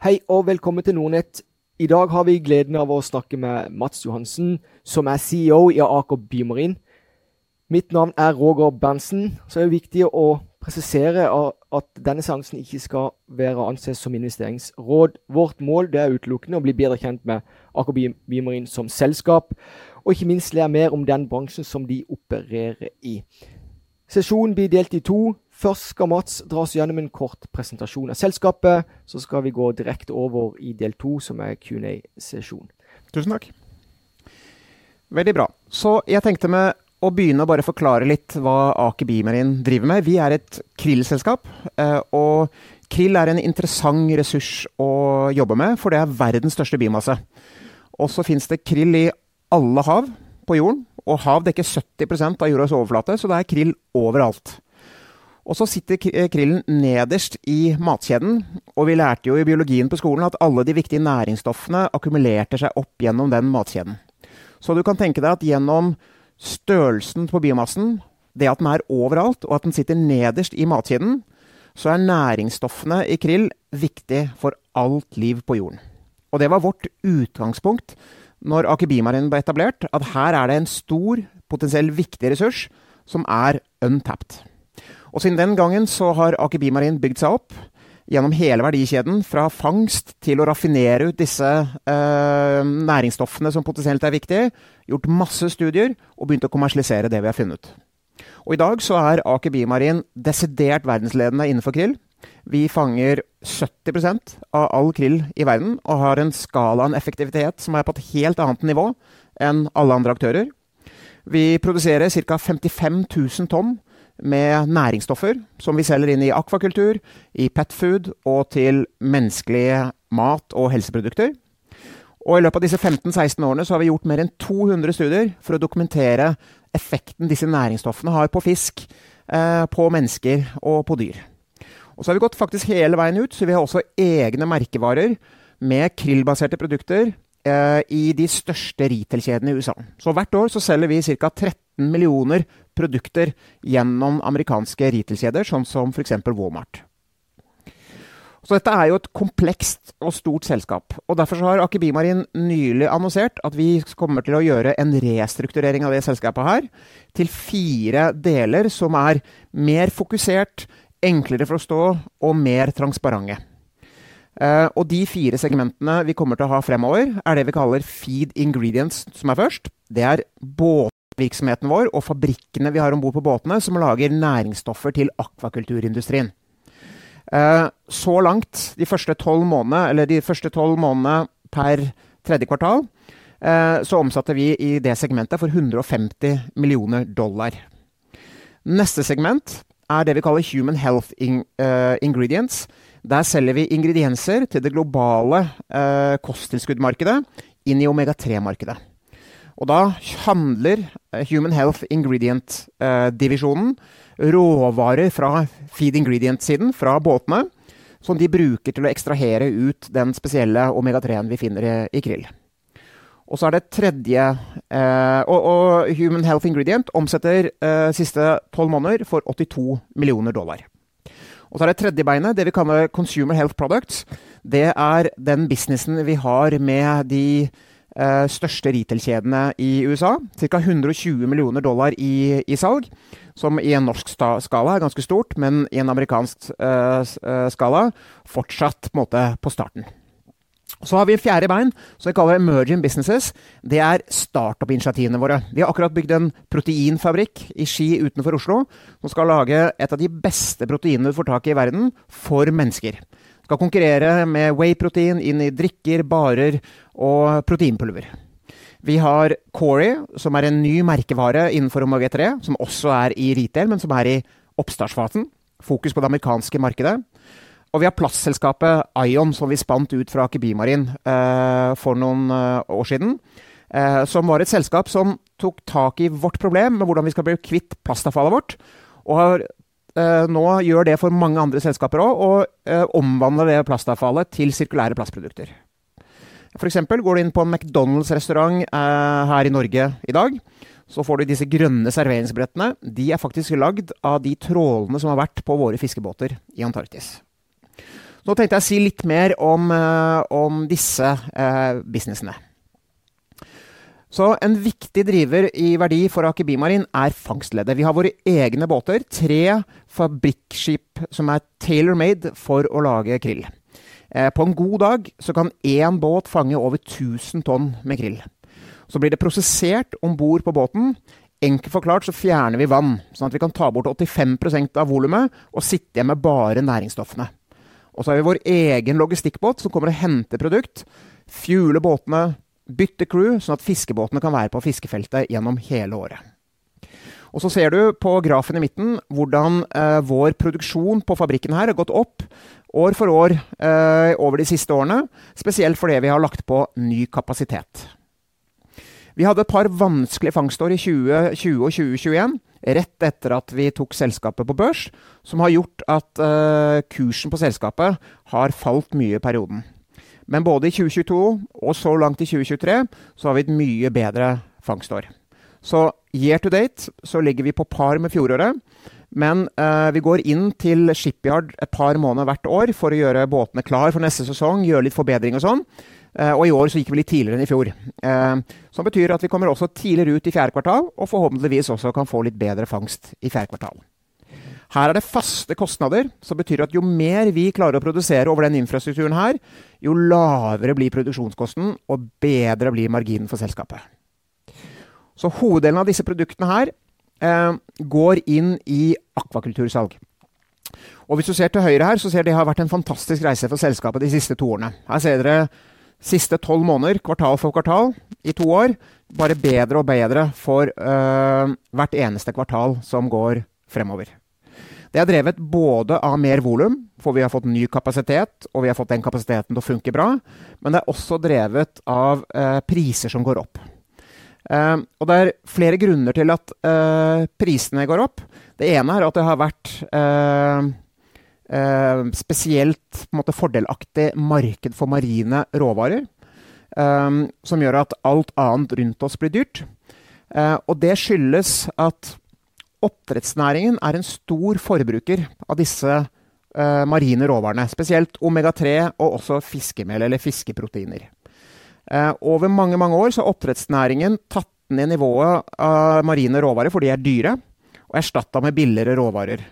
Hei og velkommen til Nordnett. I dag har vi gleden av å snakke med Mats Johansen, som er CEO i Aker Bymarin. Mitt navn er Roger Berntsen. Så er det viktig å presisere at denne seansen ikke skal være anses som investeringsråd. Vårt mål er utelukkende å bli bedre kjent med Aker Bymarin som selskap, og ikke minst lære mer om den bransjen som de opererer i. Sesjonen blir delt i to. Først skal Mats dra oss gjennom en kort presentasjon av selskapet. Så skal vi gå direkte over i del to, som er Q&A-sesjon. Tusen takk. Veldig bra. Så jeg tenkte med å begynne å bare forklare litt hva Aker Bymarin driver med. Vi er et krill-selskap. Og krill er en interessant ressurs å jobbe med, for det er verdens største biomasse. Og så fins det krill i alle hav på jorden. Og hav dekker 70% av jordas overflate, så det er krill overalt. Og så sitter krillen nederst i matkjeden, og vi lærte jo i biologien på skolen at alle de viktige næringsstoffene akkumulerte seg opp gjennom den matkjeden. Så du kan tenke deg at gjennom størrelsen på biomassen, det at den er overalt, og at den sitter nederst i matkjeden, så er næringsstoffene i krill viktig for alt liv på jorden. Og det var vårt utgangspunkt når Aker Bymarin ble etablert, at her er det en stor, potensielt viktig ressurs som er untapped. Og siden den gangen så har Aker Bimarin bygd seg opp gjennom hele verdikjeden, fra fangst til å raffinere ut disse eh, næringsstoffene som potensielt er viktige, gjort masse studier og begynt å kommersialisere det vi har funnet. Og I dag så er Aker Bimarin desidert verdensledende innenfor krill. Vi fanger 70% av all krill i verden og har en skala en effektivitet som er på et helt annet nivå enn alle andre aktører. Vi produserer ca. 55 000 tonn med næringsstoffer som vi selger inn i akvakultur, i petfood og til menneskelige mat- og helseprodukter. Og I løpet av disse 15-16 årene så har vi gjort mer enn 200 studier for å dokumentere effekten disse næringsstoffene har på fisk, eh, på mennesker og på dyr. Og så har vi gått faktisk hele veien ut, så vi har også egne merkevarer med krillbaserte produkter eh, i de største retail-kjedene i USA. Så hvert år så selger vi ca. 13 millioner produkter gjennom amerikanske retail-kjeder, sånn som f.eks. Walmart. Så dette er jo et komplekst og stort selskap. og Derfor har Aker Bimarin nylig annonsert at vi kommer til å gjøre en restrukturering av det selskapet her til fire deler som er mer fokusert, enklere for å stå og mer transparente. Uh, og de fire segmentene vi kommer til å ha fremover, er det vi kaller feed ingredients, som er først. Det er båtvirksomheten vår og fabrikkene vi har om bord på båtene, som lager næringsstoffer til akvakulturindustrien. Uh, så langt, de første tolv månedene, per tredje kvartal, uh, så omsatte vi i det segmentet for 150 millioner dollar. Neste segment er det vi kaller human health uh, ingredients. Der selger vi ingredienser til det globale kosttilskuddmarkedet inn i omega-3-markedet. Og da handler uh, Human Health Ingredient-divisjonen råvarer fra feed ingredient-siden, fra båtene, som de bruker til å ekstrahere ut den spesielle omega-3-en vi finner i, i krill. Og så er det tredje eh, og, og, Human Health Ingredient omsetter eh, siste tolv måneder for 82 millioner dollar. Og så er det tredje beinet, det vi kaller Consumer Health Products. Det er den businessen vi har med de eh, største retail-kjedene i USA. Ca. 120 millioner dollar i, i, salg, som i en norsk skala er ganske stort, men i en amerikansk eh, eh, skala fortsatt på, måte, på starten. Så har vi fjerde bein, som vi kaller emerging businesses. Det er startup-initiativene våre. Vi har akkurat bygd en proteinfabrikk i Ski utenfor Oslo, som skal lage et av de beste proteinene du får tak i i verden, for mennesker. Skal konkurrere med whey-protein inn i drikker, barer og proteinpulver. Vi har Corey, som er en ny merkevare innenfor omega-3, som også er i retail, men som er i oppstartsfasen. Fokus på det amerikanske markedet. Og vi har plastselskapet Ion, som vi spant ut fra Aker Bimarin eh, for noen eh, år siden. Eh, som var et selskap som tok tak i vårt problem med hvordan vi skal bli kvitt plastavfallet vårt. Og har, eh, nå gjør det for mange andre selskaper òg, og eh, omvandler det plastavfallet til sirkulære plastprodukter. F.eks. går du inn på en McDonald's-restaurant eh, her i Norge i dag. Så får du disse grønne serveringsbrettene. De er faktisk lagd av de trålene som har vært på våre fiskebåter i Antarktis. Nå tenkte jeg å si litt mer om, eh, om disse eh, businessene. Så En viktig driver i verdi for Aker Bimarin er fangstleddet. Vi har våre egne båter. Tre fabrikkskip som er tailor-made for å lage krill. Eh, på en god dag så kan én båt fange over 1000 tonn med krill. Så blir det prosessert om bord på båten. Enkelt forklart så fjerner vi vann, sånn at vi kan ta bort 85% av volumet og sitte igjen med bare næringsstoffene. Og så har vi vår egen logistikkbåt som kommer og henter produkt. Fueler båtene, bytter crew, sånn at fiskebåtene kan være på fiskefeltet gjennom hele året. Og så ser du på grafen i midten hvordan eh, vår produksjon på fabrikken her har gått opp år for år eh, over de siste årene. Spesielt fordi vi har lagt på ny kapasitet. Vi hadde et par vanskelige fangstår i 2020 og 2021, rett etter at vi tok selskapet på børs, som har gjort at eh, kursen på selskapet har falt mye i perioden. Men både i 2022 og så langt i 2023 så har vi et mye bedre fangstår. Så year to date så ligger vi på par med fjoråret. Men eh, vi går inn til shipyard et par måneder hvert år for å gjøre båtene klar for neste sesong, gjøre litt forbedring og sånn. Eh, og i år så gikk vi litt tidligere enn i fjor. Eh, som betyr at vi kommer også tidligere ut i fjerde kvartal, og forhåpentligvis også kan få litt bedre fangst i fjerde kvartal. Her er det faste kostnader, som betyr at jo mer vi klarer å produsere over den infrastrukturen her, jo lavere blir produksjonskosten, og bedre blir marginen for selskapet. Så hoveddelen av disse produktene her eh, går inn i akvakultursalg. Og hvis du ser til høyre her, så ser det har vært en fantastisk reise for selskapet de siste to årene. Her ser dere siste tolv måneder, kvartal for kvartal, i to år. Bare bedre og bedre for øh, hvert eneste kvartal som går fremover. Det er drevet både av mer volum, for vi har fått ny kapasitet, og vi har fått den kapasiteten til å funke bra. Men det er også drevet av eh, priser som går opp. Eh, og det er flere grunner til at eh, prisene går opp. Det ene er at det har vært eh, eh, spesielt måte, fordelaktig marked for marine råvarer. Eh, som gjør at alt annet rundt oss blir dyrt. og det skyldes at Oppdrettsnæringen er en stor forbruker av disse eh, marine råvarene. Spesielt omega-3 og også fiskemel, eller fiskeproteiner. Eh, over mange mange år har oppdrettsnæringen tatt ned nivået av marine råvarer, for de er dyre, og erstatta med billigere råvarer.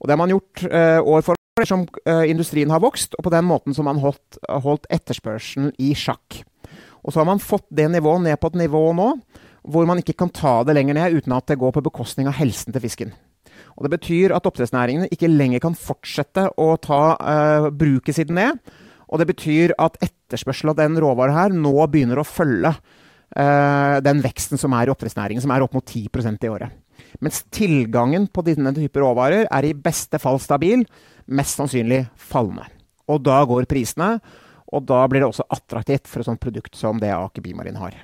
Og det har man gjort eh, år for år som industrien har vokst, og på den måten som man holdt, holdt etterspørselen i sjakk. Og så har man fått det nivået ned på et nivå nå hvor man ikke kan ta det lenger ned uten at det går på bekostning av helsen til fisken. Og Det betyr at oppdrettsnæringene ikke lenger kan fortsette å ta uh, bruket sitt ned. Og det betyr at etterspørselen av den råvaren her nå begynner å følge uh, den veksten som er i oppdrettsnæringen, som er opp mot 10% i året. Mens tilgangen på denne type råvarer er i beste fall stabil, mest sannsynlig fallende. Og da går prisene, og da blir det også attraktivt for et sånt produkt som det Aker Bimarin har.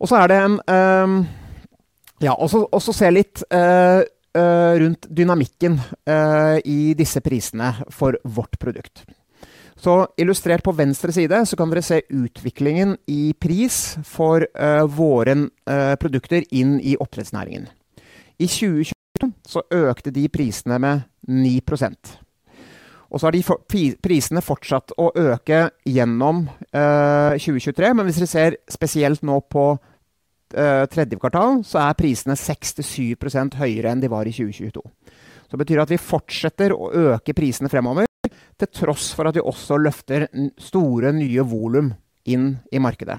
Og så er det en um, Ja, og så se litt uh, uh, rundt dynamikken uh, i disse prisene for vårt produkt. Så illustrert på venstre side så kan dere se utviklingen i pris for våre produkter inn i oppdrettsnæringen. I 2020 så økte de prisene med 9% og så har de prisene fortsatt å øke gjennom uh, 2023. Men hvis dere ser spesielt nå på uh, tredje kvartal, så er prisene 6-7% høyere enn de var i 2022. Så det betyr at vi fortsetter å øke prisene fremover, til tross for at vi også løfter store, nye volum inn i markedet.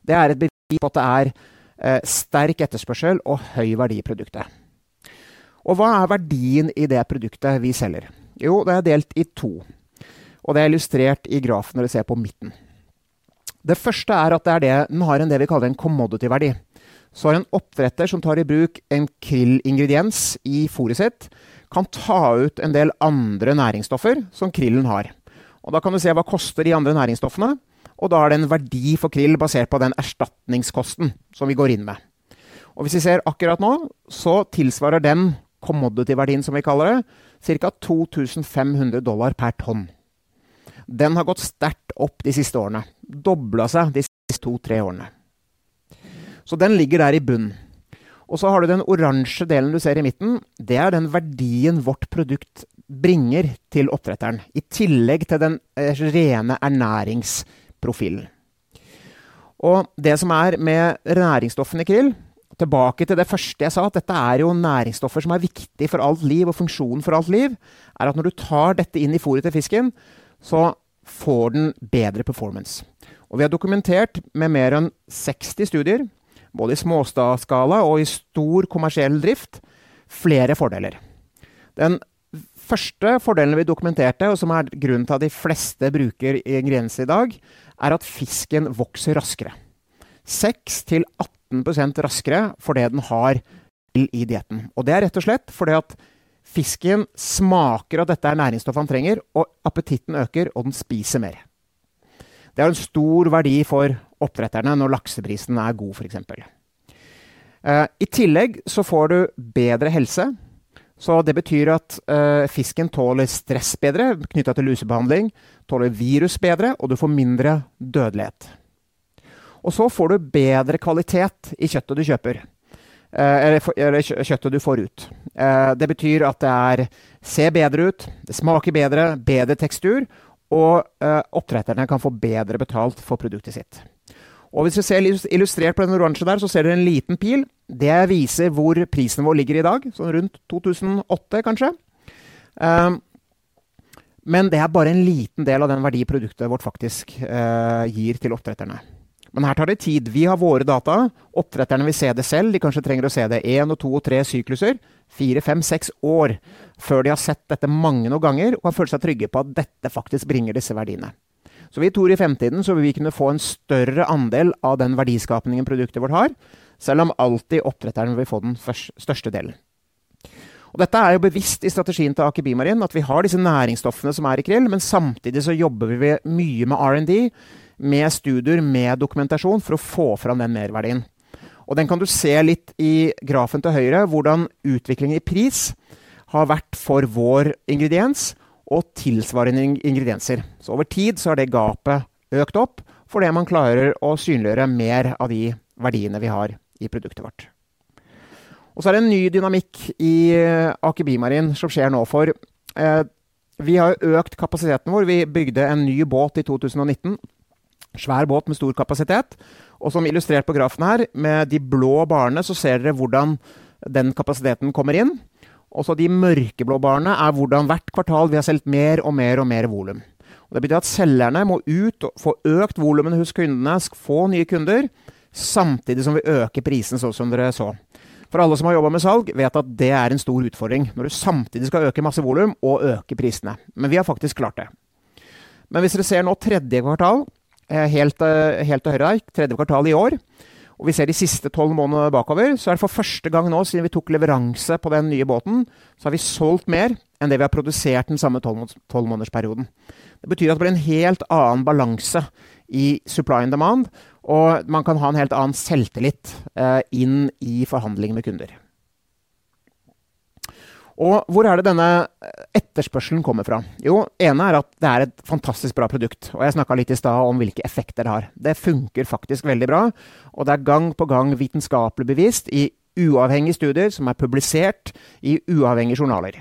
Det er et bevis på at det er uh, sterk etterspørsel og høy verdi i produktet. Og hva er verdien i det produktet vi selger? Jo, det er delt i to. Og det er illustrert i grafen dere ser på midten. Det første er at det er det, den har en det vi kaller en commodity-verdi. Så har en oppdretter som tar i bruk en krill-ingrediens i fôret sitt, kan ta ut en del andre næringsstoffer som krillen har. Og Da kan du se hva koster de andre næringsstoffene, og da er det en verdi for krill basert på den erstatningskosten som vi går inn med. Og Hvis vi ser akkurat nå, så tilsvarer den commodity-verdien, som vi kaller det, ca. 2500 dollar per tonn. Den har gått sterkt opp de siste årene. Dobla seg de siste to-tre årene. Så den ligger der i bunn. Og så har du den oransje delen du ser i midten. Det er den verdien vårt produkt bringer til oppdretteren, i tillegg til den eh, rene ernæringsprofilen. Og det som er med næringsstoffene i krill Tilbake til det første jeg sa, at dette er jo næringsstoffer som er viktig for alt liv, og funksjonen for alt liv, er at når du tar dette inn i fôret til fisken, så får den bedre performance. Og vi har dokumentert med mer enn 60 studier, både i småskala og i stor kommersiell drift, flere fordeler. Den første fordelen vi dokumenterte, og som er grunnen til at de fleste bruker ingredienser i dag, er at fisken vokser raskere. 6-18 raskere fordi den har i dietten. Og det er rett og slett fordi at fisken smaker at dette er næringsstoffet han trenger, og appetitten øker, og den spiser mer. Det er en stor verdi for oppdretterne når lakseprisen er god, f.eks. Uh, I tillegg så får du bedre helse. Så det betyr at uh, fisken tåler stress bedre knytta til lusebehandling, tåler virus bedre, og du får mindre dødelighet. Og så får du bedre kvalitet i kjøttet du kjøper. Uh, eller, eller, kjøttet du får ut. Det betyr at det er, ser bedre ut, det smaker bedre, bedre tekstur, og oppdretterne kan få bedre betalt for produktet sitt. Og Hvis vi ser illustrert på den oransje der, så ser dere en liten pil. Det viser hvor prisen vår ligger i dag. Sånn rundt 2008, kanskje. Um, men det er bare en liten del av den verdi produktet vårt faktisk uh, gir til oppdretterne. Men her tar det tid. Vi har våre data. Oppdretterne vil se det selv. De kanskje trenger å se det én og to og tre sykluser. Fire, fem, seks år før de har sett dette mange noen ganger og har følt seg trygge på at dette faktisk bringer disse verdiene. Så vi tror i fremtiden så vil vi kunne få en større andel av den verdiskapningen produktet vårt har, selv om alltid oppdretteren vil få den største delen. Og dette er jo bevisst i strategien til Aker Bimarin, at vi har disse næringsstoffene som er i krill, men samtidig så jobber vi mye med R&D, med studier, med dokumentasjon, for å få fram den merverdien. Og den kan du se litt i grafen til høyre, hvordan utviklingen i pris har vært for vår ingrediens, og tilsvarende ingredienser. Så over tid så har det gapet økt opp fordi man klarer å synliggjøre mer av de verdiene vi har i produktet vårt. Og så er det en ny dynamikk i eh, Aker Bimarin som skjer nå. For eh, vi har økt kapasiteten vår. Vi bygde en ny båt i 2019. Svær båt med stor kapasitet. Og som illustrert på grafen her, med de blå barene, så ser dere hvordan den kapasiteten kommer inn. Også de mørkeblå barene er hvordan hvert kvartal vi har solgt mer og mer og mer volum. Det betyr at selgerne må ut og få økt volumene hos kundene, få nye kunder, samtidig som vi øker prisen, sånn som dere så. For alle som har jobba med salg, vet at det er en stor utfordring. Når du samtidig skal øke masse volum og øke prisene. Men vi har faktisk klart det. Men hvis dere ser nå tredje kvartal, eh, helt, eh, helt til høyre der, tredje kvartal i år, og vi ser de siste tolv månedene bakover, så er det for første gang nå siden vi tok leveranse på den nye båten, så har vi solgt mer enn det vi har produsert den samme tolvmånedersperioden. Det betyr at det blir en helt annen balanse i supply and demand, og man kan ha en helt annen selvtillit eh, inn i forhandlinger med kunder. Og hvor er det denne etterspørselen kommer fra? Jo, ene er at det er et fantastisk bra produkt. Og jeg snakka litt i stad om hvilke effekter det har. Det funker faktisk veldig bra, og det er gang på gang vitenskapelig bevist i uavhengige studier som er publisert i uavhengige journaler.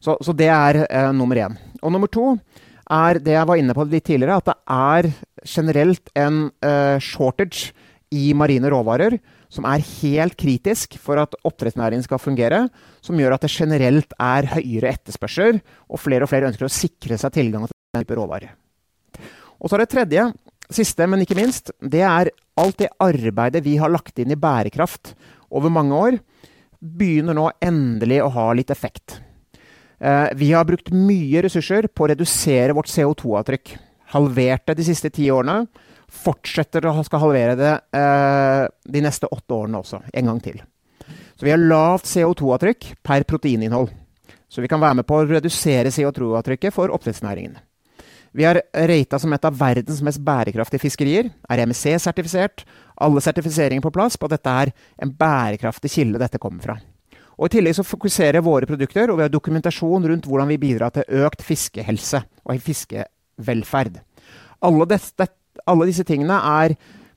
Så, så det er eh, nummer én. Og nummer to er det jeg var inne på litt tidligere, at det er generelt en eh, shortage i marine råvarer som er helt kritisk for at oppdrettsnæringen skal fungere, som gjør at det generelt er høyere etterspørsel, og flere og flere ønsker å sikre seg tilgang til den type råvarer. Og så er det tredje, siste, men ikke minst, det er alt det arbeidet vi har lagt inn i bærekraft over mange år, begynner nå endelig å ha litt effekt. Eh, vi har brukt mye ressurser på å redusere vårt CO2-avtrykk. Halvert det de siste ti årene fortsetter å skal halvere det eh, de neste åtte årene også. En gang til. Så vi har lavt CO2-avtrykk per proteininnhold. Så vi kan være med på å redusere CO2-avtrykket for oppdrettsnæringen. Vi er rata som et av verdens mest bærekraftige fiskerier. Er MSC-sertifisert. Alle sertifiseringer på plass på at dette er en bærekraftig kilde dette kommer fra. Og I tillegg så fokuserer våre produkter, og vi har dokumentasjon rundt hvordan vi bidrar til økt fiskehelse og fiskevelferd. Alle dette, alle disse tingene er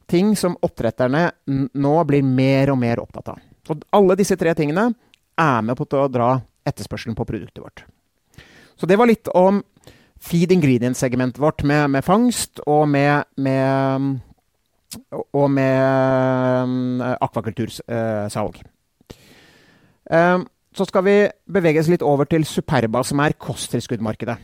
ting som oppdretterne nå blir mer og mer opptatt av. Og alle disse tre tingene er med på å dra etterspørselen på produktet vårt. Så det var litt om feed ingredient-segmentet vårt, med, med, fangst og med, med og med um, akvakultursalg. Um, så skal vi beveges litt over til Superba, som er kosttilskuddmarkedet.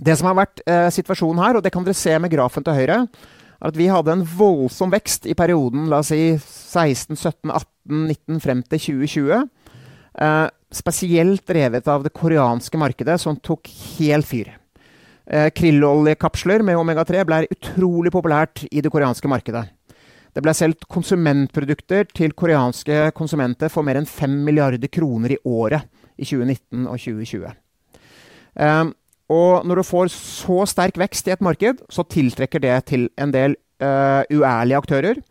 Det som har vært eh, situasjonen her, og det kan dere se med grafen til høyre, er at vi hadde en voldsom vekst i perioden la oss si 16, 17, 18, 19 frem til 2020. Eh, spesielt drevet av det koreanske markedet, som tok helt fyr. Eh, Krilloljekapsler med omega-3 ble utrolig populært i det koreanske markedet. Det ble solgt konsumentprodukter til koreanske konsumenter for mer enn 5 milliarder kroner i året i 2019 og 2020. Eh, og når du får så sterk vekst i et marked, så tiltrekker det til en del uh, uærlige aktører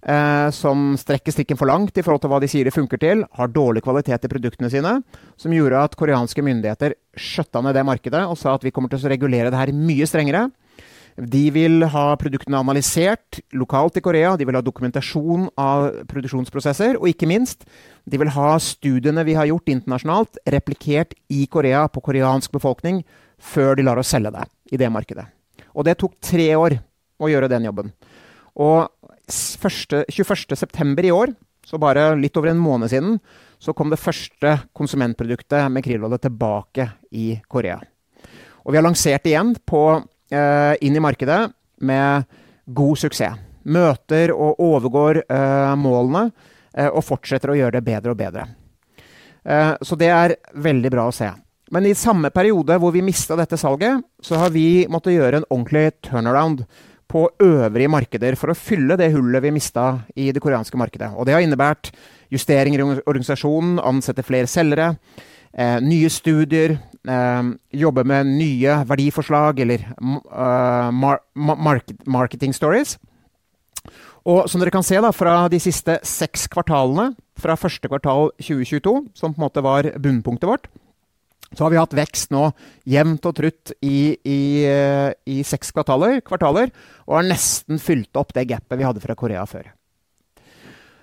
Uh, som strekker strikken for langt i forhold til hva de sier det funker til, har dårlig kvalitet i produktene sine, som gjorde at koreanske myndigheter skjøtta ned det markedet og sa at vi kommer til å regulere det her mye strengere. De vil ha produktene analysert lokalt i Korea, de vil ha dokumentasjon av produksjonsprosesser, og ikke minst, de vil ha studiene vi har gjort internasjonalt, replikert i Korea på koreansk befolkning før de lar oss selge det i det markedet. Og det tok tre år å gjøre den jobben. Og 21.9. i år, så bare litt over en måned siden, så kom det første konsumentproduktet med krillolje tilbake i Korea. Og vi har lansert igjen på, eh, inn i markedet med god suksess. Møter og overgår eh, målene eh, og fortsetter å gjøre det bedre og bedre. Eh, så det er veldig bra å se. Men i samme periode hvor vi mista dette salget, så har vi måttet gjøre en ordentlig turnaround på øvrige markeder for å fylle det hullet vi mista i det koreanske markedet. Og det har innebært justeringer i organisasjonen, ansette flere selgere, eh, nye studier, eh, jobbe med nye verdiforslag eller uh, mar market marketing stories. Og som dere kan se da, fra de siste seks kvartalene, fra første kvartal 2022, som på en måte var bunnpunktet vårt, så har vi hatt vekst nå jevnt og trutt i, i, eh, i seks kvartaler, kvartaler, og har nesten fylt opp det gapet vi hadde fra Korea før.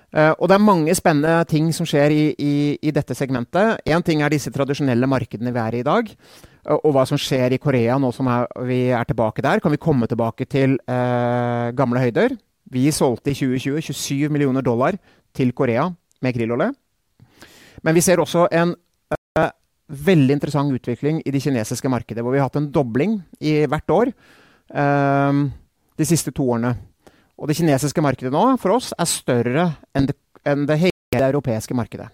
Uh, og det er mange spennende ting som skjer i, i, i dette segmentet. Én ting er disse tradisjonelle markedene vi er i i dag. Uh, og hva som skjer i Korea nå som er, vi er tilbake der. Kan vi komme tilbake til uh, gamle høyder? Vi solgte i 2020 27 millioner dollar til Korea med krillolje. Men vi ser også en veldig interessant utvikling i det kinesiske markedet, hvor vi har hatt en dobling i hvert år eh, de siste to årene. Og det kinesiske markedet nå, for oss, er større enn det, enn det hele europeiske markedet.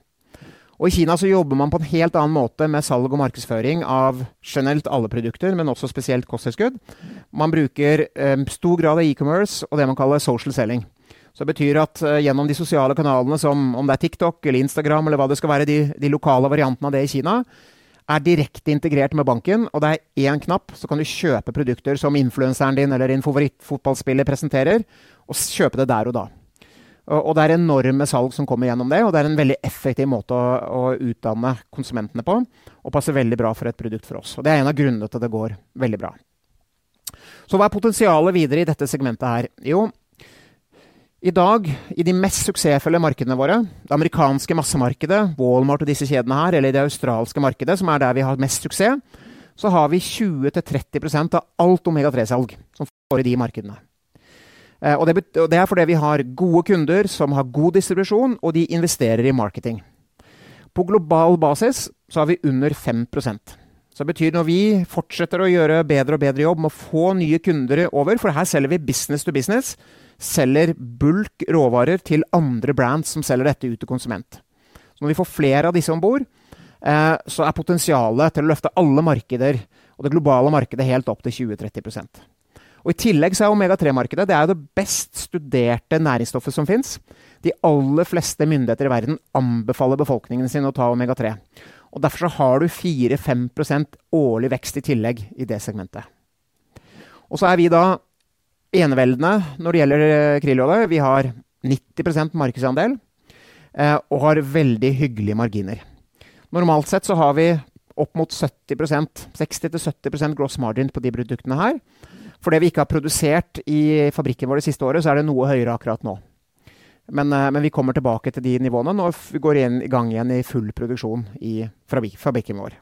Og I Kina så jobber man på en helt annen måte med salg og markedsføring av generelt alle produkter, men også spesielt kosttilskudd. Man bruker eh, stor grad av e-commerce og det man kaller social selling. Så det betyr at uh, gjennom de sosiale kanalene som om det er TikTok eller Instagram eller hva det skal være, de, de lokale variantene av det i Kina, er direkte integrert med banken, og det er én knapp, så kan du kjøpe produkter som influenseren din eller din favorittfotballspiller presenterer, og kjøpe det der og da. Og det er enorme salg som kommer gjennom det, og det er en veldig effektiv måte å, å, utdanne konsumentene på, og passer veldig bra for et produkt for oss. Og det er en av grunnene til at det går veldig bra. Så hva er potensialet videre i dette segmentet her? Jo, i dag, i de mest suksessfulle markedene våre, det amerikanske massemarkedet, Walmart og disse kjedene her, eller det australske markedet, som er der vi har mest suksess, så har vi 20-30% av alt omega-3-salg som får i de markedene. Eh, og, det, er fordi vi har gode kunder som har god distribusjon, og de investerer i marketing. På global basis så har vi under 5% så det betyr når vi fortsetter å gjøre bedre og bedre jobb med å få nye kunder over, for her selger vi business to business, selger bulk råvarer til andre brands som selger dette ut til konsument. Så når vi får flere av disse om bord, eh, så er potensialet til å løfte alle markeder og det globale markedet helt opp til 20-30% og I tillegg så er omega-3-markedet det, det best studerte næringsstoffet som fins. De aller fleste myndigheter i verden anbefaler befolkningen sin å ta omega-3. Og Derfor så har du 4-5% årlig vekst i tillegg i det segmentet. Og så er vi da eneveldende når det gjelder eh, krillolje. Vi har 90% markedsandel eh, og har veldig hyggelige marginer. Normalt sett så har vi opp mot 70% 60-70% gross margin på de produktene her. For det vi ikke har produsert i fabrikken vår det siste året, så er det noe høyere akkurat nå. Men, eh, men vi kommer tilbake til de nivåene når vi går inn, i gang igjen i full produksjon i fabrikken vår.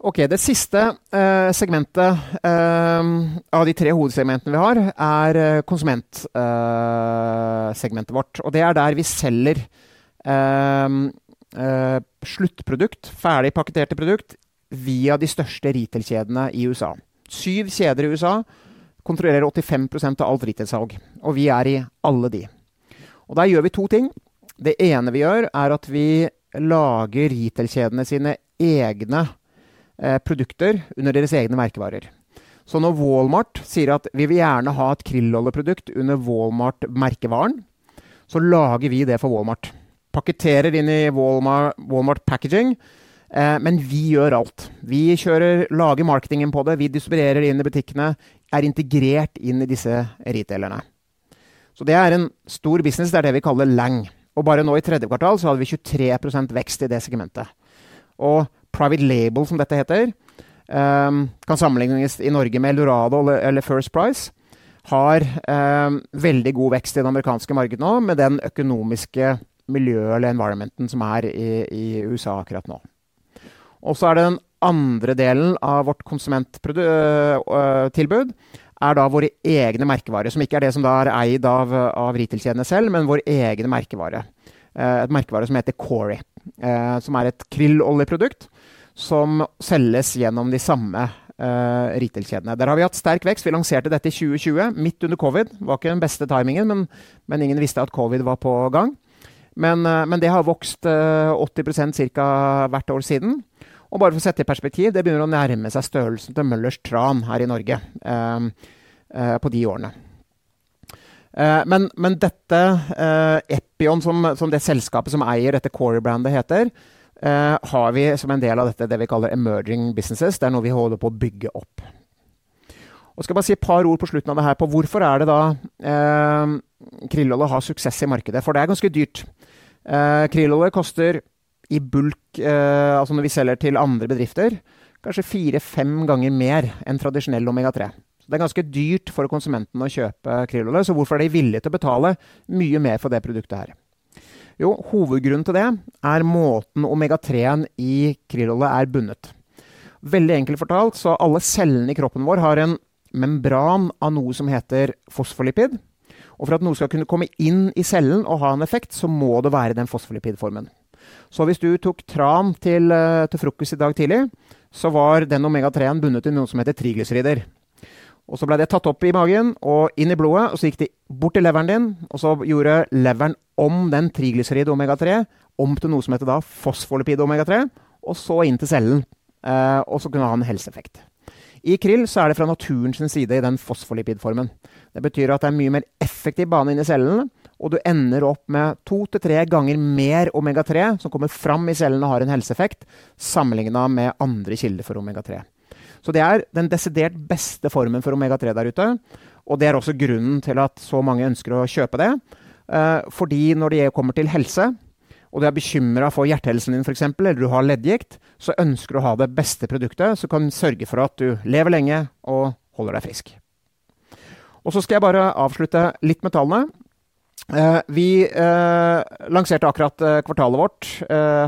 Ok, Det siste eh, segmentet eh, av de tre hovedsegmentene vi har, er eh, konsumentsegmentet vårt. Og det er der vi selger eh, eh, sluttprodukt, ferdig pakketerte produkt, via de største retail-kjedene i USA. Syv kjeder i USA kontrollerer 85% av alt retail-salg. Og vi er i alle de. Og der gjør vi to ting. Det ene vi gjør, er at vi lager retail-kjedene sine egne eh, produkter under deres egne merkevarer. Så når Walmart sier at vi vil gjerne ha et krilloljeprodukt under Walmart-merkevaren, så lager vi det for Walmart. Pakketterer inn i Walmart, Walmart packaging, eh, men vi gjør alt. Vi kjører, lager marketingen på det, vi distribuerer det inn i butikkene, er integrert inn i disse retailerne. Så det er en stor business. Det er det vi kaller Lang. Og bare nå i tredje kvartal så hadde vi 23% vekst i det segmentet. Og private label, som dette heter, um, kan sammenlignes i Norge med Eldorado eller First Price. Har um, veldig god vekst i det amerikanske markedet nå, med den økonomiske miljøet eller environmenten som er i, i USA akkurat nå. Og så er det den andre delen av vårt konsumenttilbud er da våre egne merkevarer, som ikke er det som da er eid av, av retail-kjedene selv, men vår egne merkevare. Et merkevare som heter Corey, som er et krilloljeprodukt som selges gjennom de samme uh, retail-kjedene. Der har vi hatt sterk vekst. Vi lanserte dette i 2020, midt under covid. Det var ikke den beste timingen, men, men ingen visste at covid var på gang. Men, uh, men det har vokst uh, 80% ca. hvert år siden. Og bare for å sette i perspektiv, det begynner å nærme seg størrelsen til Møllers Tran her i Norge uh, på de årene. Men, men, dette Epion, som, som, det selskapet som eier dette Corey-brandet heter, har vi som en del av dette det vi kaller emerging businesses. Det er noe vi holder på å bygge opp. Og skal bare si et par ord på slutten av det her på hvorfor er det da eh, krillolje har suksess i markedet. For det er ganske dyrt. Eh, krillolje koster i bulk, eh, altså når vi selger til andre bedrifter, kanskje fire-fem ganger mer enn tradisjonell omega-3. Det er ganske dyrt for konsumenten å kjøpe krillolje, så hvorfor er de villige til å betale mye mer for det produktet her? Jo, hovedgrunnen til det er måten omega-3-en i krillolje er bundet. Veldig enkelt fortalt, så alle cellene i kroppen vår har en membran av noe som heter fosfolipid. Og for at noe skal kunne komme inn i cellen og ha en effekt, så må det være den fosfolipidformen. Så hvis du tok tran til, eh, til frokost i dag tidlig, så var den omega-3-en bundet til noe som heter triglycerider. Og så ble det tatt opp i magen og inn i blodet, og så gikk det bort til leveren din. Og så gjorde leveren om den triglycerid omega-3 om til noe som heter da fosfolipid omega-3, og så inn til cellen. Eh, og så kunne ha en helseeffekt. I krill så er det fra naturens side i den fosfolipidformen. Det betyr at det er mye mer effektiv bane inn i cellene, og du ender opp med to til tre ganger mer omega-3 som kommer fram i cellene og har en helseeffekt, sammenligna med andre kilder for omega-3. Så det er den desidert beste formen for omega-3 der ute. Og det er også grunnen til at så mange ønsker å kjøpe det. Uh, fordi når det kommer til helse, og du er bekymra for hjertehelsen din f.eks., eller du har leddgikt, så ønsker du å ha det beste produktet som kan sørge for at du lever lenge og holder deg frisk. Og så skal jeg bare avslutte litt med tallene. Eh, vi eh, lanserte akkurat eh, kvartalet vårt.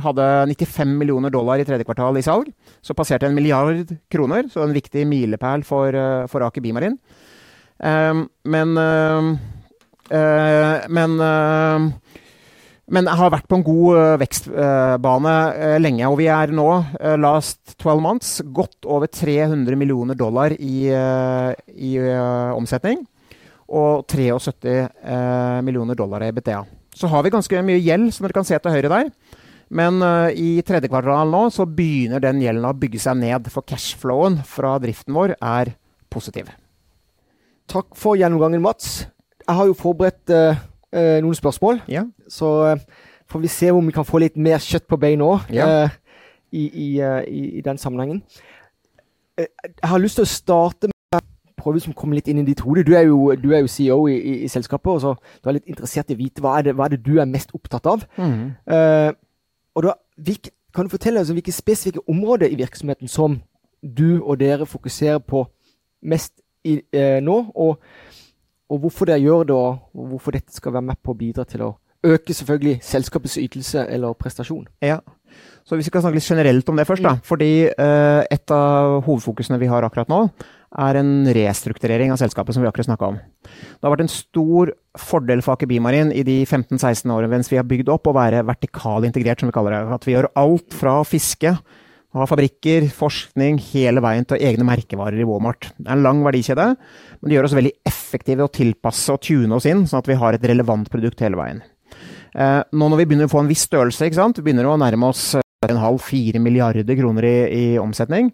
hadde 95 millioner dollar i tredje kvartal i salg. Så passerte en milliard kroner, så en viktig milepæl for, for Aker Bimarin. men men men har vært på en god vekstbane lenge. Og vi er nå, last 12 months, godt over 300 millioner dollar i, i omsetning og 73 eh, millioner dollar i BTA. Så har vi ganske mye gjeld, som dere kan se til høyre der. Men i tredje kvartal nå så begynner den gjelden å bygge seg ned. For cashflowen fra driften vår er positiv. Takk for gjennomgangen, Mats. Jeg har jo forberedt uh, uh, noen spørsmål. Ja. Så får vi se om vi kan få litt mer kjøtt på bein nå ja. i, i, i, den sammenhengen. jeg har lyst til å starte med prøve å komme litt inn i ditt hode. Du er jo, du er jo CEO i, i, selskapet, og så du er litt interessert i å vite hva er det, hva er det du er mest opptatt av. Mm. Uh, og da, hvilke, Kan du fortelle oss om hvilke spesifikke områder i virksomheten som du og dere fokuserer på mest i, uh, nå, og, og, hvorfor dere gjør det, og hvorfor dette skal være med på å bidra til å øke selvfølgelig selskapets ytelse eller prestasjon? Ja, Så hvis vi kan snakke litt generelt om det først, da. Fordi uh, et av hovedfokusene vi har akkurat nå, er en restrukturering av selskapet som vi akkurat snakka om. Det har vært en stor fordel for Aker Bimarin i de 15-16 årene mens vi har bygd opp å være vertikal integrert, som vi kaller det. At vi gjør alt fra fiske ha fabrikker, forskning, hele veien til egne merkevarer i Walmart. Det er en lang verdikjede, men det gjør oss veldig effektive å tilpasse og tune oss inn, sånn at vi har et relevant produkt hele veien. Eh, nå når vi begynner å få en viss størrelse, vi begynner å nærme oss 3,5-4 eh, milliarder kroner i, i, omsetning,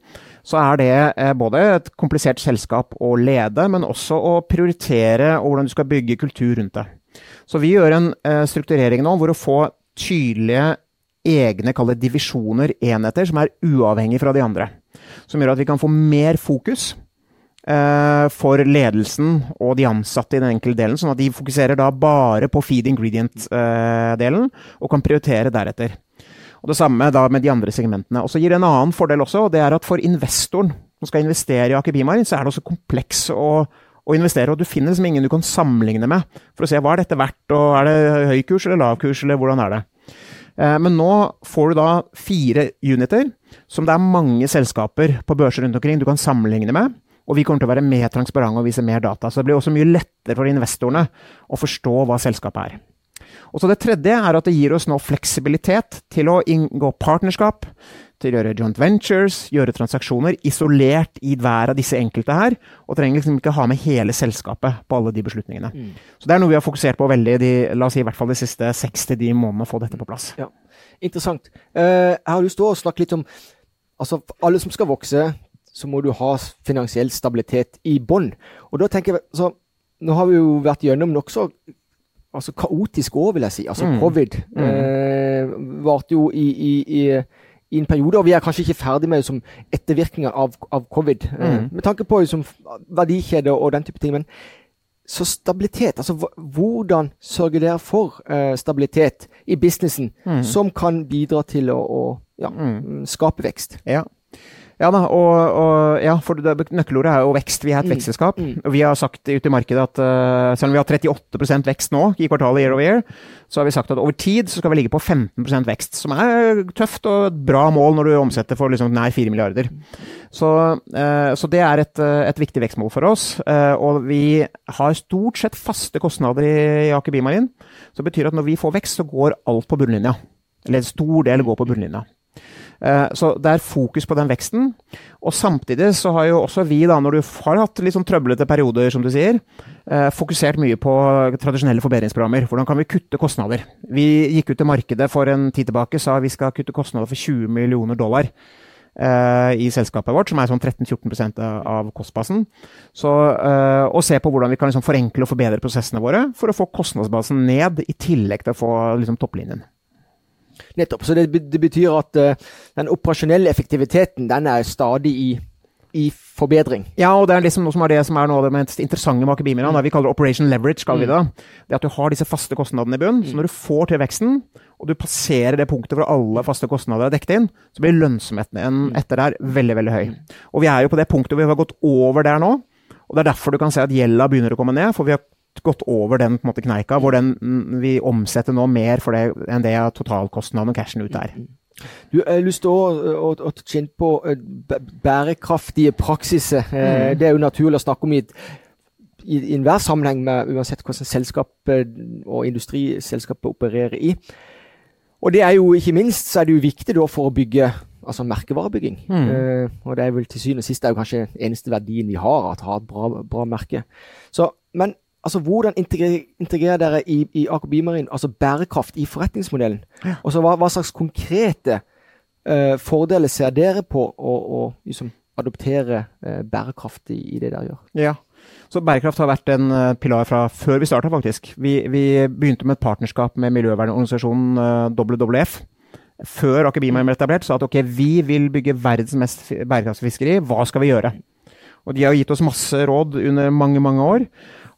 så er det eh, både et komplisert selskap å lede, men også å prioritere og hvordan du skal bygge kultur rundt det. Så vi gjør en strukturering nå hvor å få tydelige egne divisjoner, enheter, som er uavhengige fra de andre. Som gjør at vi kan få mer fokus eh, for ledelsen og de ansatte i den enkelte delen, sånn at de fokuserer da bare på feed ingredient-delen, eh, og kan prioritere deretter. Og Det samme da med de andre segmentene. Og så gir det en annen fordel også, og det er at for investoren som skal investere i Aker Bimarin, så er det også kompleks å, å investere, og du finner liksom ingen du kan sammenligne med for å se hva er dette verdt, og er det høy kurs eller lav kurs, eller hvordan er det. Eh, men nå får du da fire uniter, som det er mange selskaper på børser rundt omkring du kan sammenligne med. Og vi kommer til å være mer transparente og vise mer data. Så det blir også mye lettere for investorene å forstå hva selskapet er. Og så Det tredje er at det gir oss nå fleksibilitet til å inngå partnerskap, til å gjøre joint ventures, gjøre transaksjoner isolert i hver av disse enkelte her. Og trenger liksom ikke ha med hele selskapet på alle de beslutningene. Mm. Så det er noe vi har fokusert på veldig de, la oss si, i hvert fall de siste seks til de månedene å få dette på plass. Ja. Interessant. Uh, jeg har lyst til å snakke litt om altså Alle som skal vokse, så må du ha finansiell stabilitet i bånn. Og da tenker jeg, så Nå har vi jo vært gjennom nokså altså kaotisk år, vil jeg si. Altså mm. covid mm. Eh, varte jo i, i, i i en periode, og vi er kanskje ikke ferdig med liksom, ettervirkninger av, av covid. Eh, mm. med tanke på liksom, verdikjede og den type ting. Men så stabilitet, altså hvordan sørger dere for eh, stabilitet i businessen mm. som kan bidra til å, å ja, mm. skape vekst? Ja. Ja da, og, og ja, for det, nøkkelordet er jo vekst. Vi er et mm. vekstselskap. Mm. Og vi har sagt ute i markedet at uh, selv om vi har 38% vekst nå i kvartalet year over year, så har vi sagt at over tid så skal vi ligge på 15% vekst. Som er tøft og et bra mål når du omsetter for liksom nær 4 milliarder. Så, uh, så det er et, uh, et, viktig vekstmål for oss. Uh, og vi har stort sett faste kostnader i, i Aker Bimarin. Så det betyr at når vi får vekst, så går alt på bunnlinja. Eller en stor del går på bunnlinja. Eh, så det er fokus på den veksten. Og samtidig så har jo også vi, da, når du har hatt litt sånn trøblete perioder, som du sier, eh, fokusert mye på tradisjonelle forbedringsprogrammer. Hvordan kan vi kutte kostnader? Vi gikk ut til markedet for en tid tilbake sa vi skal kutte kostnader for 20 millioner dollar. Uh, i selskapet vårt, som er sånn 13-14% av kostbasen. Så, og se på hvordan vi kan liksom forenkle og forbedre prosessene våre for å få kostnadsbasen ned, i tillegg til å få liksom, topplinjen. Nettopp. Så det, det betyr at uh, den operasjonelle effektiviteten den er stadig i, i forbedring. Ja, og det er liksom noe som er det som er noe av det mest interessante med Aker Bimira. Mm. Vi kaller det operation leverage. kaller vi det. Det at du har disse faste kostnadene i bunnen. Mm. Så når du får til veksten, og du passerer det punktet hvor alle faste kostnader er dekket inn, så blir lønnsomheten mm. etter der veldig veldig høy. Mm. Og vi er jo på det punktet hvor vi har gått over der nå. Og Det er derfor du kan se at gjelda begynner å komme ned. for vi har gått over den måte, kneika, hvor den, mm, vi omsetter nå mer for det enn det totalkostnaden og cashen ut er. Du har lyst til å, å, å kjenne på eh, bærekraftige praksiser. Eh, mm. Det er jo naturlig å snakke om i, i, i enhver sammenheng, med, uansett hvordan selskapet og industriselskapet opererer i. Og det er jo ikke minst så er det jo viktig da for å bygge altså merkevarebygging. Mm. Uh, og det er vel til syvende og sist det er jo kanskje eneste verdien vi har, at ha et bra, bra merke. Så, men altså hvordan integrerer, integrerer dere i, i Aker Bymarin altså bærekraft i forretningsmodellen? Ja. Og så hva, hva, slags konkrete uh, fordeler ser dere på å, å liksom, adoptere uh, bærekraft i, i, det dere gjør? Ja, så Bærekraft har vært en uh, pilar fra før vi starta, faktisk. Vi, vi, begynte med et partnerskap med miljøvernorganisasjonen WWF. Før Aker Bymarin ble etablert, sa at ok, vi vil bygge verdens mest bærekraftige fiskeri. Hva skal vi gjøre? Og de har gitt oss masse råd under mange, mange år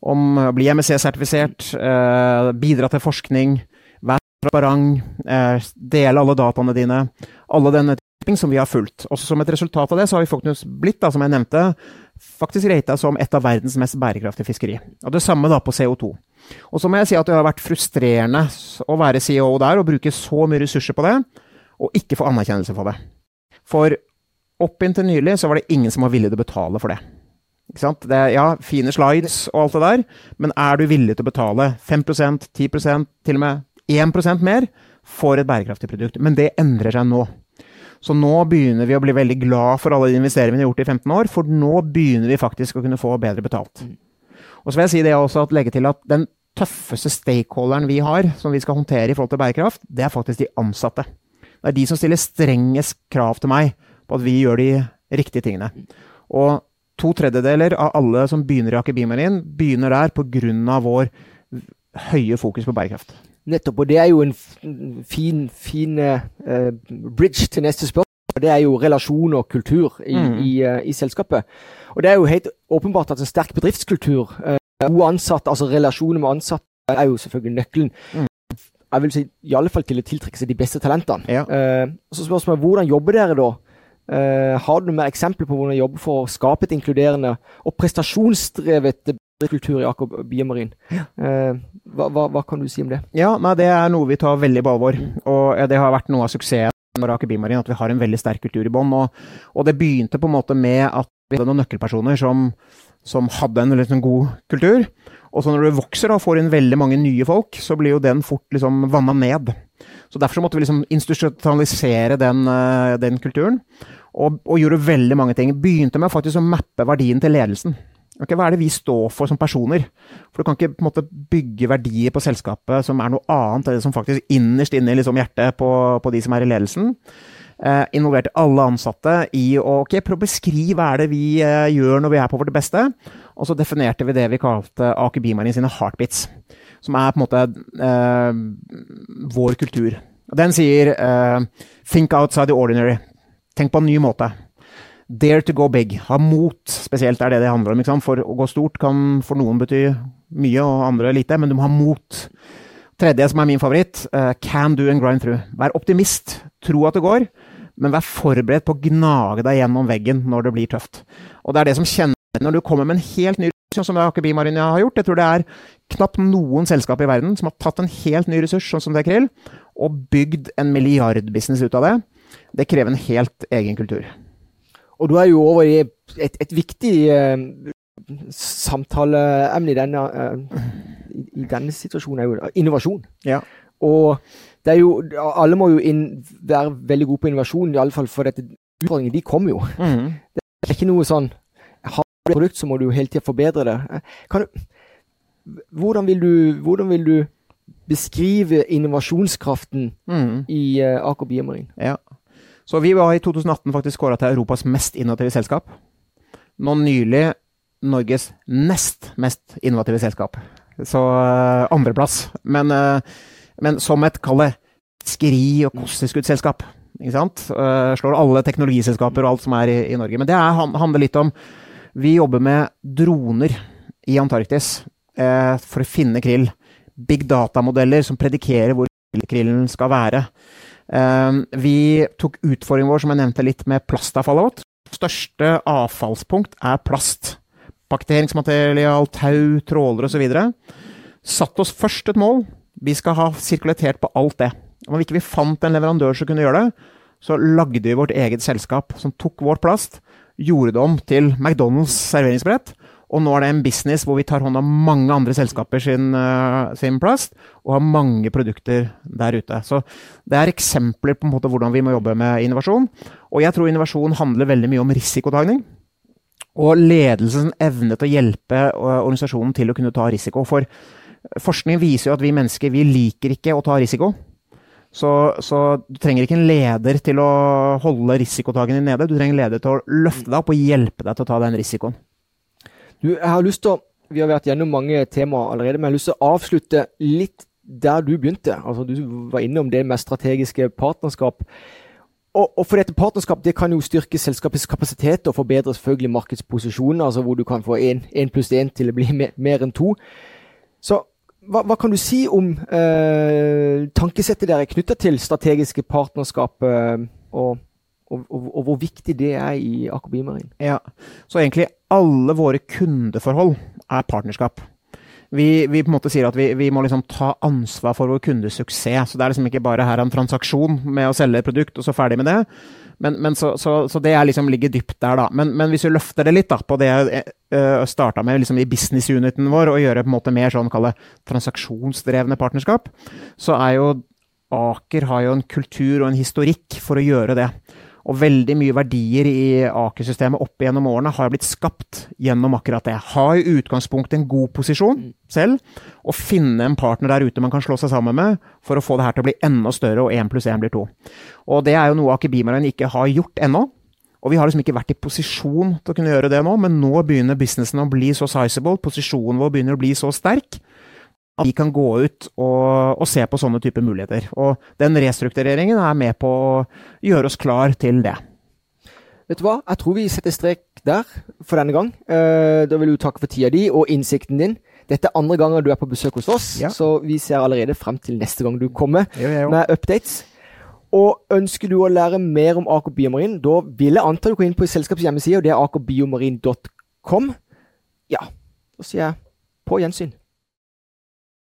om å bli MSC-sertifisert, eh, bidra til forskning, være transparent, eh, dele alle dataene dine. Alle denne ting som vi har fulgt. Også som et resultat av det så har vi faktisk blitt, da, som jeg nevnte, faktisk rata som et av verdens mest bærekraftige fiskeri. Og det samme da på CO2. Og så må jeg si at det har vært frustrerende å være CEO der og bruke så mye ressurser på det, og ikke få anerkjennelse for det. For opp inntil nylig så var det ingen som var villig til å betale for det. Det, ja, fine slides og alt det der, men er du villig til å betale 5% 10% til og med 1% mer for et bærekraftig produkt? Men det endrer seg nå. Så nå begynner vi å bli veldig glad for alle de investeringene vi har gjort i 15 år, for nå begynner vi faktisk å kunne få bedre betalt. Mm. Og så vil jeg si det også at legge til at den tøffeste stakeholderen vi har, som vi skal håndtere i forhold til bærekraft, det er faktisk de ansatte. Det er de som stiller strengest krav til meg på at vi gjør de riktige tingene. Og to tredjedeler av alle som begynner i Bimarin, begynner der pga. vår høye fokus på bærekraft. Nettopp. Og det er jo en fin, fin uh, bridge til neste spørsmål. Det er jo relasjon og kultur i, mm. i, uh, i, selskapet. Og det er jo helt åpenbart at en sterk bedriftskultur, uh, gode ansatte, altså relasjoner med ansatte, er jo selvfølgelig nøkkelen. Mm. Jeg vil si i alle fall til å tiltrekke seg de beste talentene. Ja. Uh, så spørsmålet hvordan jobber dere da? Uh, har du noen eksempler på hvordan du jobber for å skape et inkluderende og prestasjonsdrevet kultur i Aker Biomarin. Ja. Uh, hva, hva, hva, kan du si om det? Ja, nei, Det er noe vi tar veldig på alvor. Og det har vært noe av suksessen med Aker Biomarin, at vi har en veldig sterk kultur i bånn. Og, og, det begynte på en måte med at vi hadde noen nøkkelpersoner som, som hadde en liksom god kultur. Og så når du vokser og får inn veldig mange nye folk, så blir jo den fort liksom vanna ned. Så Derfor så måtte vi liksom institusjonalisere den, eh, den kulturen. Og, og, gjorde veldig mange ting. Begynte med faktisk å mappe verdien til ledelsen. Okay, hva er det vi står for som personer? For du kan ikke måte, bygge verdier på selskapet som er noe annet enn det som faktisk innerst inne i liksom, hjertet på, på, de som er i ledelsen. Eh, involverte alle ansatte i å okay, prøve å beskrive hva er det vi eh, gjør når vi er på vårt beste. Og så definerte vi det vi kalte Aker Bymarin sine heartbeats. Som er på en måte eh, vår kultur. Den sier eh, 'think outside the ordinary'. Tenk på en ny måte. Dare to go big. Ha mot, spesielt er det det handler om. For å gå stort kan for noen bety mye, og andre lite, men du må ha mot. Tredje, som er min favoritt, uh, can do and grind through. Vær optimist. Tro at det går, men vær forberedt på å gnage deg gjennom veggen når det blir tøft. Og det er det som kjenner når du kommer med en helt ny ressurs, som det Aker Bimarine har gjort. Jeg tror det er knapt noen selskap i verden som har tatt en helt ny ressurs, sånn som det er Krill, og bygd en milliardbusiness ut av det. Det krever en helt egen kultur. Og du er jo over i et, et viktig uh, samtaleemne i denne, uh, i, denne situasjonen, er jo innovasjon. Ja. Og det er jo, alle må jo inn, være veldig gode på innovasjon, i alle fall for dette utfordringene de kommer jo. Mm. Det er ikke noe sånn Har du et produkt, så må du hele tida forbedre det. Kan du, hvordan, vil du, hvordan vil du beskrive innovasjonskraften mm. i uh, Aker Biomarin? Ja. Så vi var i 2018 faktisk kåra til Europas mest innovative selskap. Nå nylig Norges nest mest innovative selskap. Så uh, andreplass. Men, uh, men som et, kall det, skri- og kosttilskuddsselskap. Ikke sant? Uh, slår alle teknologiselskaper og alt som er i, i Norge. Men det er, handler litt om Vi jobber med droner i Antarktis for å finne krill. Big data-modeller som predikerer hvor krillen skal være. Ehm, vi tok utfordringen vår, som jeg nevnte litt, med plastavfallet vårt. Største avfallspunkt er plast. Bakterieringsmaterial, tau, tråler osv. Satt oss først et mål. Vi skal ha sirkulitert på alt det. Om vi ikke fant en leverandør som kunne gjøre det, så lagde vi vårt eget selskap som tok vår plast, gjorde det om til McDonald's serveringsbrett og nå er det en business hvor vi tar hånd om mange andre selskaper sin, uh, sin plast, og har mange produkter der ute. Så det er eksempler på en måte hvordan vi må jobbe med innovasjon. Og jeg tror innovasjon handler veldig mye om risikotagning. Og ledelsens evne til å hjelpe uh, organisasjonen til å kunne ta risiko. For forskning viser jo at vi mennesker vi liker ikke å ta risiko. Så, så, du trenger ikke en leder til å holde risikotagen nede. Du trenger en leder til å løfte deg opp og hjelpe deg til å ta den risikoen. Du, jeg har lyst til å Vi har vært gjennom mange temaer allerede, men jeg har lyst til å avslutte litt der du begynte. Altså, du var innom det med strategiske partnerskap. Og, og, for dette partnerskap det kan jo styrke selskapets kapasitet og forbedre selvfølgelig markedsposisjonen, altså hvor du kan få én pluss én til å bli mer, enn to. Så hva, hva, kan du si om eh, tankesettet dere knytta til strategiske partnerskap eh, og og, og, hvor viktig det er i Aker Ja, så egentlig alle våre kundeforhold er partnerskap. Vi, vi, på en måte sier at vi, vi, må liksom ta ansvar for vår kundes suksess. Så det er liksom ikke bare her en transaksjon med å selge et produkt, og så ferdig med det. Men, men så, så, så, det liksom ligger dypt der, da. Men, men, hvis vi løfter det litt da, på det jeg uh, starta med liksom i business-uniten vår, og gjøre på en måte mer sånn kalle transaksjonsdrevne partnerskap, så er jo Aker har jo en kultur og en historikk for å gjøre det. Og veldig mye verdier i Aker-systemet opp gjennom årene har blitt skapt gjennom akkurat det. Ha i utgangspunktet en god posisjon mm. selv, og finne en partner der ute man kan slå seg sammen med for å få det her til å bli enda større, og én pluss én blir to. Og det er jo noe Aker Bimarine ikke har gjort ennå. Og vi har liksom ikke vært i posisjon til å kunne gjøre det nå, men nå begynner businessen å bli så sizable, posisjonen vår begynner å bli så sterk at vi kan gå ut og, og, se på sånne typer muligheter. Og den restruktureringen er med på å gjøre oss klar til det. Vet du hva, jeg tror vi setter strek der for denne gang. Uh, da vil du takke for tida di og innsikten din. Dette er andre ganger du er på besøk hos oss, ja. så vi ser allerede frem til neste gang du kommer jo, jo. med updates. Og ønsker du å lære mer om Aker Biomarin, da vil jeg anta du går inn på selskapets hjemmeside, og det er akerbiomarin.com. Ja, da sier jeg på gjensyn.